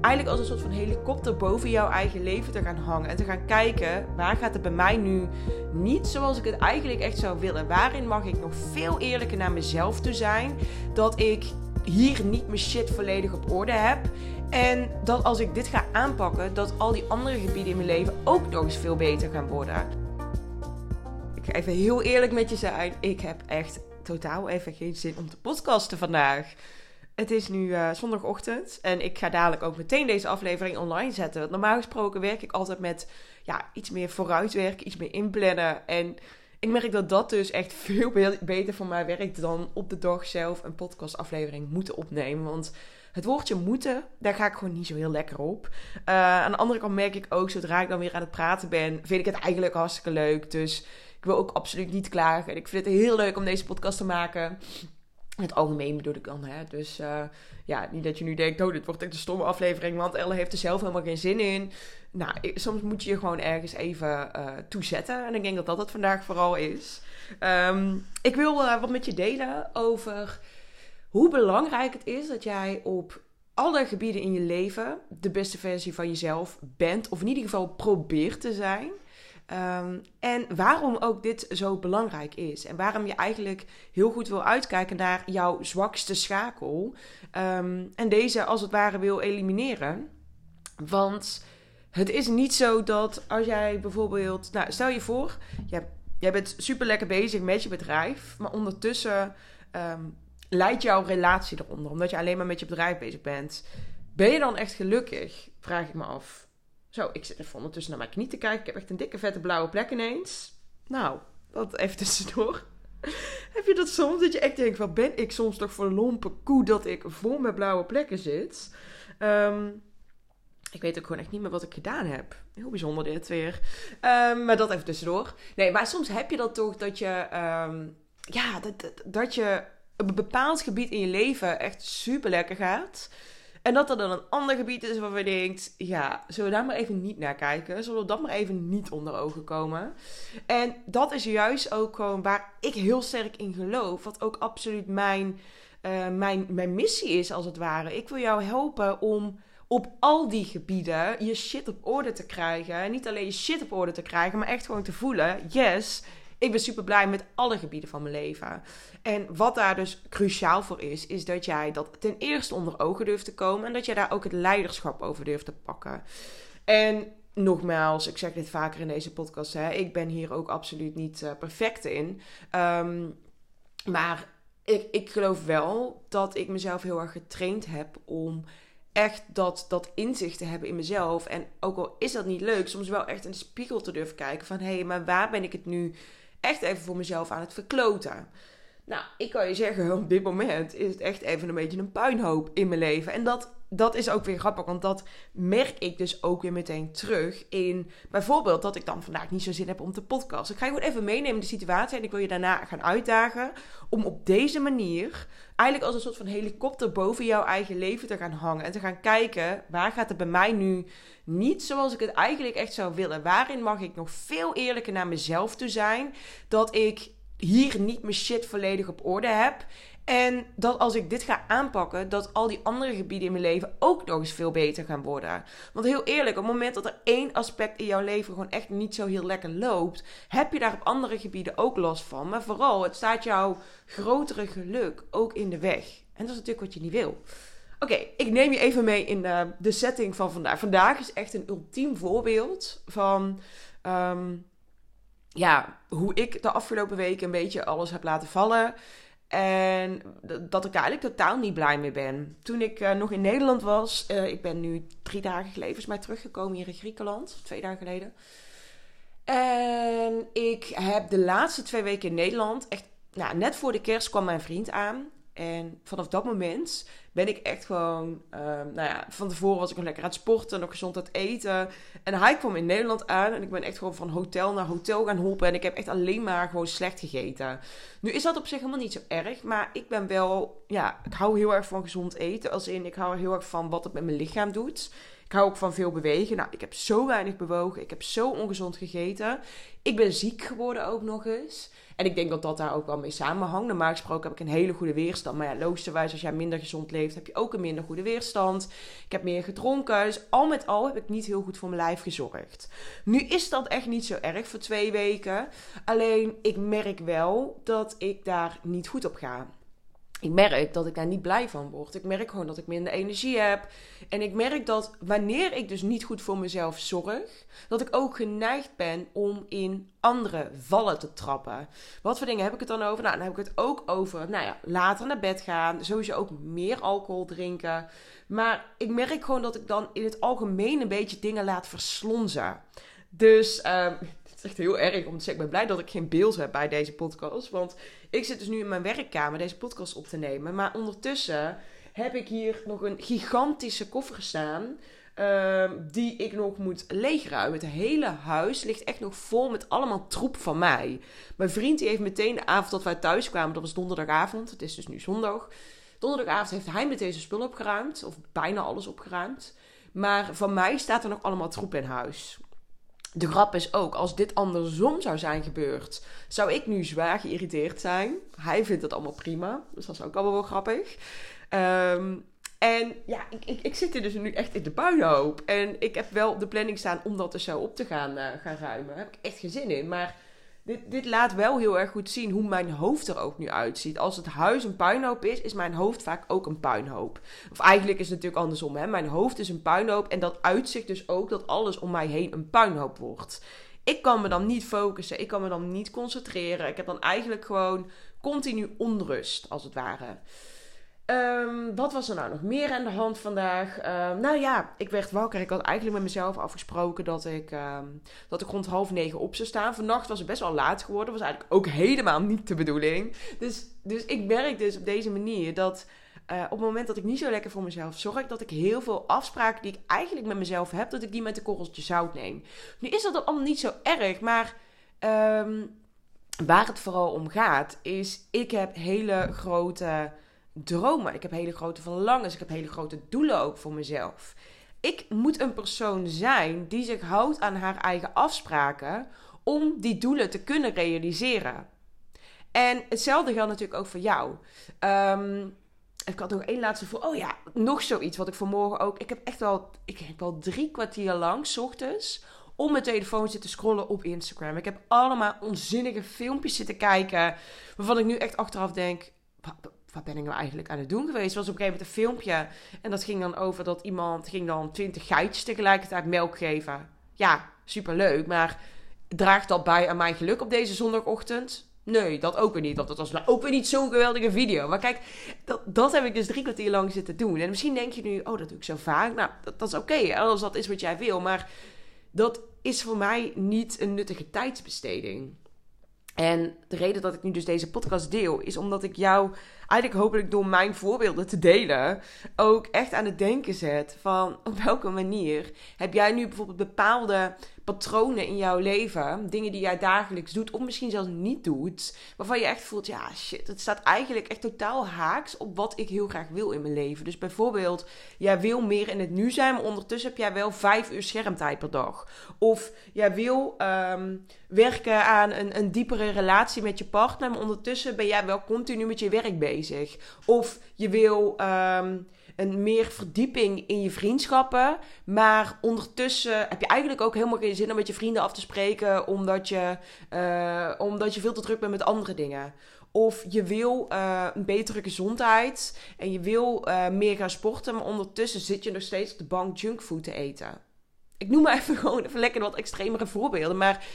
eigenlijk als een soort van helikopter boven jouw eigen leven te gaan hangen. En te gaan kijken, waar gaat het bij mij nu niet zoals ik het eigenlijk echt zou willen? Waarin mag ik nog veel eerlijker naar mezelf toe zijn? Dat ik hier niet mijn shit volledig op orde heb. En dat als ik dit ga aanpakken, dat al die andere gebieden in mijn leven ook nog eens veel beter gaan worden. Ik ga even heel eerlijk met je zijn. Ik heb echt totaal even geen zin om te podcasten vandaag. Het is nu uh, zondagochtend en ik ga dadelijk ook meteen deze aflevering online zetten. Want normaal gesproken werk ik altijd met ja, iets meer vooruitwerken, iets meer inplannen. En ik merk dat dat dus echt veel beter voor mij werkt dan op de dag zelf een podcastaflevering moeten opnemen. Want het woordje moeten, daar ga ik gewoon niet zo heel lekker op. Uh, aan de andere kant merk ik ook, zodra ik dan weer aan het praten ben, vind ik het eigenlijk hartstikke leuk. Dus ik wil ook absoluut niet klagen. En ik vind het heel leuk om deze podcast te maken het algemeen bedoel ik dan, hè. Dus uh, ja, niet dat je nu denkt, oh, dit wordt echt een stomme aflevering, want Elle heeft er zelf helemaal geen zin in. Nou, soms moet je je gewoon ergens even uh, toezetten. En ik denk dat dat het vandaag vooral is. Um, ik wil uh, wat met je delen over hoe belangrijk het is dat jij op alle gebieden in je leven de beste versie van jezelf bent. Of in ieder geval probeert te zijn. Um, en waarom ook dit zo belangrijk is. En waarom je eigenlijk heel goed wil uitkijken naar jouw zwakste schakel. Um, en deze als het ware wil elimineren. Want het is niet zo dat als jij bijvoorbeeld. Nou, stel je voor, jij, jij bent super lekker bezig met je bedrijf. Maar ondertussen um, leidt jouw relatie eronder. Omdat je alleen maar met je bedrijf bezig bent. Ben je dan echt gelukkig? Vraag ik me af. Zo, ik zit even ondertussen naar mijn knie te kijken. Ik heb echt een dikke vette blauwe plek ineens. Nou, dat even tussendoor. heb je dat soms? Dat je echt denkt, wat ben ik soms toch voor lompe koe dat ik vol met blauwe plekken zit? Um, ik weet ook gewoon echt niet meer wat ik gedaan heb. Heel bijzonder dit weer. Um, maar dat even tussendoor. Nee, maar soms heb je dat toch dat je... Um, ja, dat, dat, dat je op een bepaald gebied in je leven echt super lekker gaat... En dat er dan een ander gebied is waarvan je denkt, ja, zullen we daar maar even niet naar kijken? Zullen we dat maar even niet onder ogen komen? En dat is juist ook gewoon waar ik heel sterk in geloof. Wat ook absoluut mijn, uh, mijn, mijn missie is, als het ware. Ik wil jou helpen om op al die gebieden je shit op orde te krijgen. En niet alleen je shit op orde te krijgen, maar echt gewoon te voelen: yes, ik ben super blij met alle gebieden van mijn leven. En wat daar dus cruciaal voor is, is dat jij dat ten eerste onder ogen durft te komen en dat jij daar ook het leiderschap over durft te pakken. En nogmaals, ik zeg dit vaker in deze podcast, hè, ik ben hier ook absoluut niet uh, perfect in. Um, maar ik, ik geloof wel dat ik mezelf heel erg getraind heb om echt dat, dat inzicht te hebben in mezelf. En ook al is dat niet leuk, soms wel echt in de spiegel te durven kijken van hé, hey, maar waar ben ik het nu echt even voor mezelf aan het verkloten. Nou, ik kan je zeggen, op dit moment is het echt even een beetje een puinhoop in mijn leven. En dat, dat is ook weer grappig, want dat merk ik dus ook weer meteen terug in bijvoorbeeld dat ik dan vandaag niet zo zin heb om te podcasten. Ik ga je gewoon even meenemen de situatie en ik wil je daarna gaan uitdagen om op deze manier eigenlijk als een soort van helikopter boven jouw eigen leven te gaan hangen. En te gaan kijken, waar gaat het bij mij nu niet zoals ik het eigenlijk echt zou willen? Waarin mag ik nog veel eerlijker naar mezelf toe zijn? Dat ik hier niet mijn shit volledig op orde heb. En dat als ik dit ga aanpakken, dat al die andere gebieden in mijn leven ook nog eens veel beter gaan worden. Want heel eerlijk, op het moment dat er één aspect in jouw leven gewoon echt niet zo heel lekker loopt, heb je daar op andere gebieden ook last van. Maar vooral, het staat jouw grotere geluk ook in de weg. En dat is natuurlijk wat je niet wil. Oké, ik neem je even mee in de, de, setting van vandaag. Vandaag is echt een ultiem voorbeeld van. Um, ja, hoe ik de afgelopen weken een beetje alles heb laten vallen. En dat ik eigenlijk totaal niet blij mee ben. Toen ik uh, nog in Nederland was, uh, ik ben nu drie dagen geleden is mij teruggekomen hier in Griekenland, twee dagen geleden. En ik heb de laatste twee weken in Nederland, echt, nou, net voor de kerst kwam mijn vriend aan. En vanaf dat moment ben ik echt gewoon, uh, nou ja, van tevoren was ik nog lekker aan het sporten, nog gezond aan het eten. En hij kwam in Nederland aan en ik ben echt gewoon van hotel naar hotel gaan hoppen. En ik heb echt alleen maar gewoon slecht gegeten. Nu is dat op zich helemaal niet zo erg, maar ik ben wel, ja, ik hou heel erg van gezond eten. Als in, ik hou heel erg van wat het met mijn lichaam doet. Ik hou ook van veel bewegen. Nou, ik heb zo weinig bewogen. Ik heb zo ongezond gegeten. Ik ben ziek geworden ook nog eens. En ik denk dat dat daar ook wel mee samenhangt. Normaal gesproken heb ik een hele goede weerstand. Maar ja, logischerwijs, als jij minder gezond leeft, heb je ook een minder goede weerstand. Ik heb meer gedronken. Dus al met al heb ik niet heel goed voor mijn lijf gezorgd. Nu is dat echt niet zo erg voor twee weken. Alleen ik merk wel dat ik daar niet goed op ga ik merk dat ik daar niet blij van word. Ik merk gewoon dat ik minder energie heb. En ik merk dat wanneer ik dus niet goed voor mezelf zorg, dat ik ook geneigd ben om in andere vallen te trappen. Wat voor dingen heb ik het dan over? Nou, dan heb ik het ook over, nou ja, later naar bed gaan. Sowieso ook meer alcohol drinken. Maar ik merk gewoon dat ik dan in het algemeen een beetje dingen laat verslonzen. Dus is echt heel erg om te zeggen. Ik ben blij dat ik geen beeld heb bij deze podcast. Want ik zit dus nu in mijn werkkamer deze podcast op te nemen. Maar ondertussen heb ik hier nog een gigantische koffer staan. Uh, die ik nog moet leegruimen. Het hele huis ligt echt nog vol met allemaal troep van mij. Mijn vriend die heeft meteen de avond dat wij thuis kwamen, dat was donderdagavond. Het is dus nu zondag. Donderdagavond heeft hij met deze spul opgeruimd. Of bijna alles opgeruimd. Maar van mij staat er nog allemaal troep in huis de grap is ook, als dit andersom zou zijn gebeurd, zou ik nu zwaar geïrriteerd zijn. Hij vindt het allemaal prima, dus dat is ook allemaal wel grappig. Ehm, en ja, ik, ik, ik, zit hier dus nu echt in de puinhoop. En ik heb wel de planning staan om dat er zo op te gaan, uh, gaan ruimen. Daar heb ik echt geen zin in. Maar dit, dit laat wel heel erg goed zien hoe mijn hoofd er ook nu uitziet. Als het huis een puinhoop is, is mijn hoofd vaak ook een puinhoop. Of eigenlijk is het natuurlijk andersom. Hè? Mijn hoofd is een puinhoop en dat uitzicht dus ook dat alles om mij heen een puinhoop wordt. Ik kan me dan niet focussen, ik kan me dan niet concentreren. Ik heb dan eigenlijk gewoon continu onrust, als het ware. Um, wat was er nou nog meer aan de hand vandaag? Um, nou ja, ik werd wakker. Ik had eigenlijk met mezelf afgesproken dat ik, um, dat ik rond half negen op zou staan. Vannacht was het best wel laat geworden. was eigenlijk ook helemaal niet de bedoeling. Dus, dus ik merk dus op deze manier dat uh, op het moment dat ik niet zo lekker voor mezelf zorg, dat ik heel veel afspraken die ik eigenlijk met mezelf heb, dat ik die met een korreltje zout neem. Nu is dat allemaal niet zo erg, maar waar het vooral om gaat, is ik heb hele grote dromen. Ik heb hele grote verlangens. Ik heb hele grote doelen ook voor mezelf. Ik moet een persoon zijn die zich houdt aan haar eigen afspraken om die doelen te kunnen realiseren. En hetzelfde geldt natuurlijk ook voor jou. Um, ik had nog één laatste voor. Oh ja, nog zoiets wat ik vanmorgen ook. Ik heb echt wel, ik heb wel drie kwartier lang, s ochtends, om mijn telefoon zitten scrollen op Instagram. Ik heb allemaal onzinnige filmpjes zitten kijken. Waarvan ik nu echt achteraf denk wat ben ik nou eigenlijk aan het doen geweest? Was op een gegeven moment een filmpje. En dat ging dan over dat iemand ging dan twintig geitjes tegelijkertijd melk geven. Ja, superleuk. Maar draagt dat bij aan mijn geluk op deze zondagochtend? Nee, dat ook weer niet. Dat, dat was nou ook weer niet zo'n geweldige video. Maar kijk, dat, dat heb ik dus drie kwartier lang zitten doen. En misschien denk je nu, oh, dat doe ik zo vaak. Nou, dat, dat is oké, als dat is wat jij wil. Maar dat is voor mij niet een nuttige tijdsbesteding. En de reden dat ik nu dus deze podcast deel, is omdat ik jou eigenlijk hopelijk door mijn voorbeelden te delen ook echt aan het denken zet van op welke manier heb jij nu bijvoorbeeld bepaalde patronen in jouw leven, dingen die jij dagelijks doet of misschien zelfs niet doet, waarvan je echt voelt, ja shit, het staat eigenlijk echt totaal haaks op wat ik heel graag wil in mijn leven. Dus bijvoorbeeld, jij wil meer in het nu zijn, maar ondertussen heb jij wel vijf uur schermtijd per dag. Of jij wil um, werken aan een, een diepere relatie met je partner, maar ondertussen ben jij wel continu met je werk bezig. Of je wil um, een meer verdieping in je vriendschappen. Maar ondertussen heb je eigenlijk ook helemaal geen zin om met je vrienden af te spreken. Omdat je, uh, omdat je veel te druk bent met andere dingen. Of je wil uh, een betere gezondheid. En je wil uh, meer gaan sporten. Maar ondertussen zit je nog steeds op de bank junkfood te eten. Ik noem maar even gewoon even lekker wat extremere voorbeelden. Maar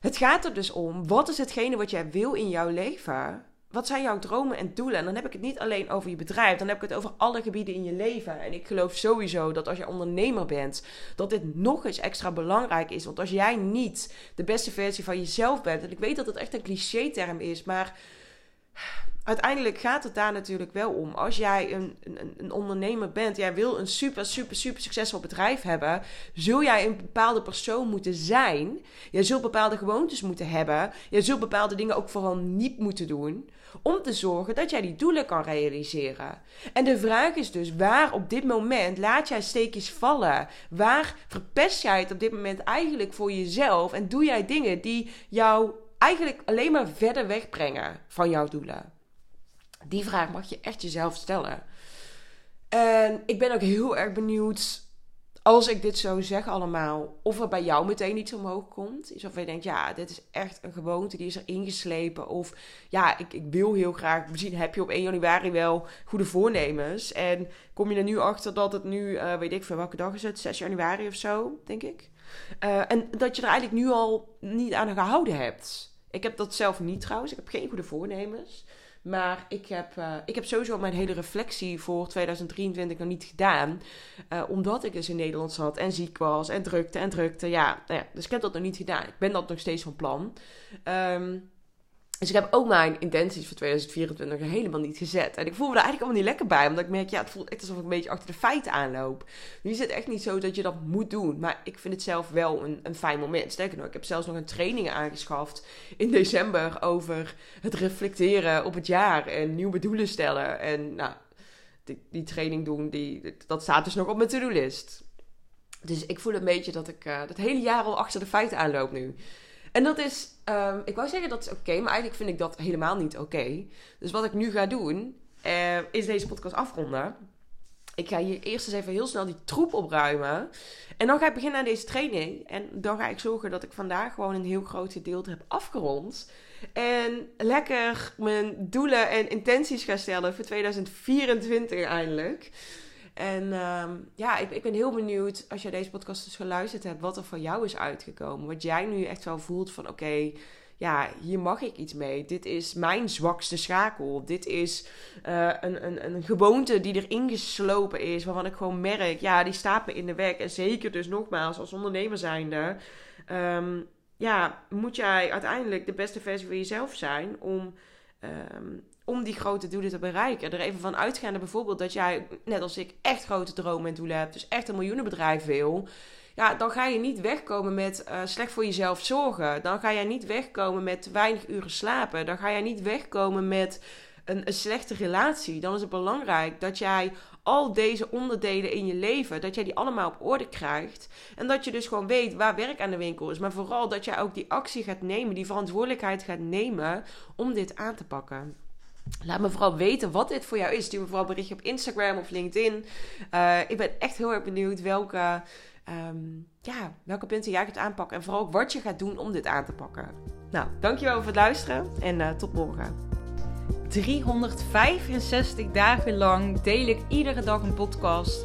het gaat er dus om. Wat is hetgene wat jij wil in jouw leven? Wat zijn jouw dromen en doelen? En dan heb ik het niet alleen over je bedrijf, dan heb ik het over alle gebieden in je leven. En ik geloof sowieso dat als je ondernemer bent, dat dit nog eens extra belangrijk is. Want als jij niet de beste versie van jezelf bent, en ik weet dat het echt een cliché-term is, maar uiteindelijk gaat het daar natuurlijk wel om. Als jij een, een, een ondernemer bent, jij wil een super, super, super succesvol bedrijf hebben, zul jij een bepaalde persoon moeten zijn. Jij zult bepaalde gewoontes moeten hebben. Jij zult bepaalde dingen ook vooral niet moeten doen. Om te zorgen dat jij die doelen kan realiseren. En de vraag is dus: waar op dit moment laat jij steekjes vallen? Waar verpest jij het op dit moment eigenlijk voor jezelf? En doe jij dingen die jou eigenlijk alleen maar verder wegbrengen van jouw doelen? Die vraag mag je echt jezelf stellen. En ik ben ook heel erg benieuwd, als ik dit zo zeg allemaal, of er bij jou meteen iets omhoog komt. Is of je denkt, ja, dit is echt een gewoonte, die is er ingeslepen. Of ja, ik, ik wil heel graag, misschien heb je op 1 januari wel goede voornemens. En kom je er nu achter dat het nu, uh, weet ik veel, welke dag is het? 6 januari of zo, denk ik. Uh, en dat je er eigenlijk nu al niet aan gehouden hebt. Ik heb dat zelf niet trouwens. Ik heb geen goede voornemens. Maar ik heb, uh, ik heb sowieso mijn hele reflectie voor 2023 nog niet gedaan. Uh, omdat ik dus in Nederland zat en ziek was en drukte en drukte. Ja, nou ja, dus ik heb dat nog niet gedaan. Ik ben dat nog steeds van plan. Um, dus ik heb ook mijn intenties voor 2024 helemaal niet gezet. En ik voel me er eigenlijk allemaal niet lekker bij. Omdat ik merk, ja, het voelt echt alsof ik een beetje achter de feiten aanloop. Nu is het echt niet zo dat je dat moet doen. Maar ik vind het zelf wel een, een fijn moment. Sterker nog, ik heb zelfs nog een training aangeschaft in december over het reflecteren op het jaar. En nieuwe doelen stellen. En nou, die, die training doen, die, dat staat dus nog op mijn to-do-list. Dus ik voel een beetje dat ik uh, dat hele jaar al achter de feiten aanloop nu. En dat is, um, ik wou zeggen dat is oké, maar eigenlijk vind ik dat helemaal niet oké. Dus wat ik nu ga doen, uh, is deze podcast afronden. Ik ga hier eerst eens even heel snel die troep opruimen. En dan ga ik beginnen aan deze training. En dan ga ik zorgen dat ik vandaag gewoon een heel groot gedeelte heb afgerond. En lekker mijn doelen en intenties ga stellen voor 2024 eindelijk. En ehm, ja, ik, ik, ben heel benieuwd als je deze podcast dus geluisterd hebt, wat er voor jou is uitgekomen. Wat jij nu echt wel voelt van oké, ja, hier mag ik iets mee. Dit is mijn zwakste schakel. Dit is uh, een, een, een gewoonte die erin geslopen is, waarvan ik gewoon merk, ja, die staat me in de weg. En zeker dus nogmaals, als ondernemer zijnde, um, ja, moet jij uiteindelijk de beste versie van jezelf zijn om... Um, om die grote doelen te bereiken. Er even van uitgaande bijvoorbeeld dat jij, net als ik, echt grote dromen en doelen hebt. Dus echt een miljoenenbedrijf wil. Ja, dan ga je niet wegkomen met uh, slecht voor jezelf zorgen. Dan ga jij niet wegkomen met weinig uren slapen. Dan ga jij niet wegkomen met een, een slechte relatie. Dan is het belangrijk dat jij al deze onderdelen in je leven, dat jij die allemaal op orde krijgt. En dat je dus gewoon weet waar werk aan de winkel is. Maar vooral dat jij ook die actie gaat nemen, die verantwoordelijkheid gaat nemen om dit aan te pakken. Laat me vooral weten wat dit voor jou is. Stuur me vooral een berichtje op Instagram of LinkedIn. Uh, ik ben echt heel erg benieuwd welke, um, ja, welke punten jij gaat aanpakken. En vooral wat je gaat doen om dit aan te pakken. Nou, dankjewel voor het luisteren en uh, tot morgen. 365 dagen lang deel ik iedere dag een podcast.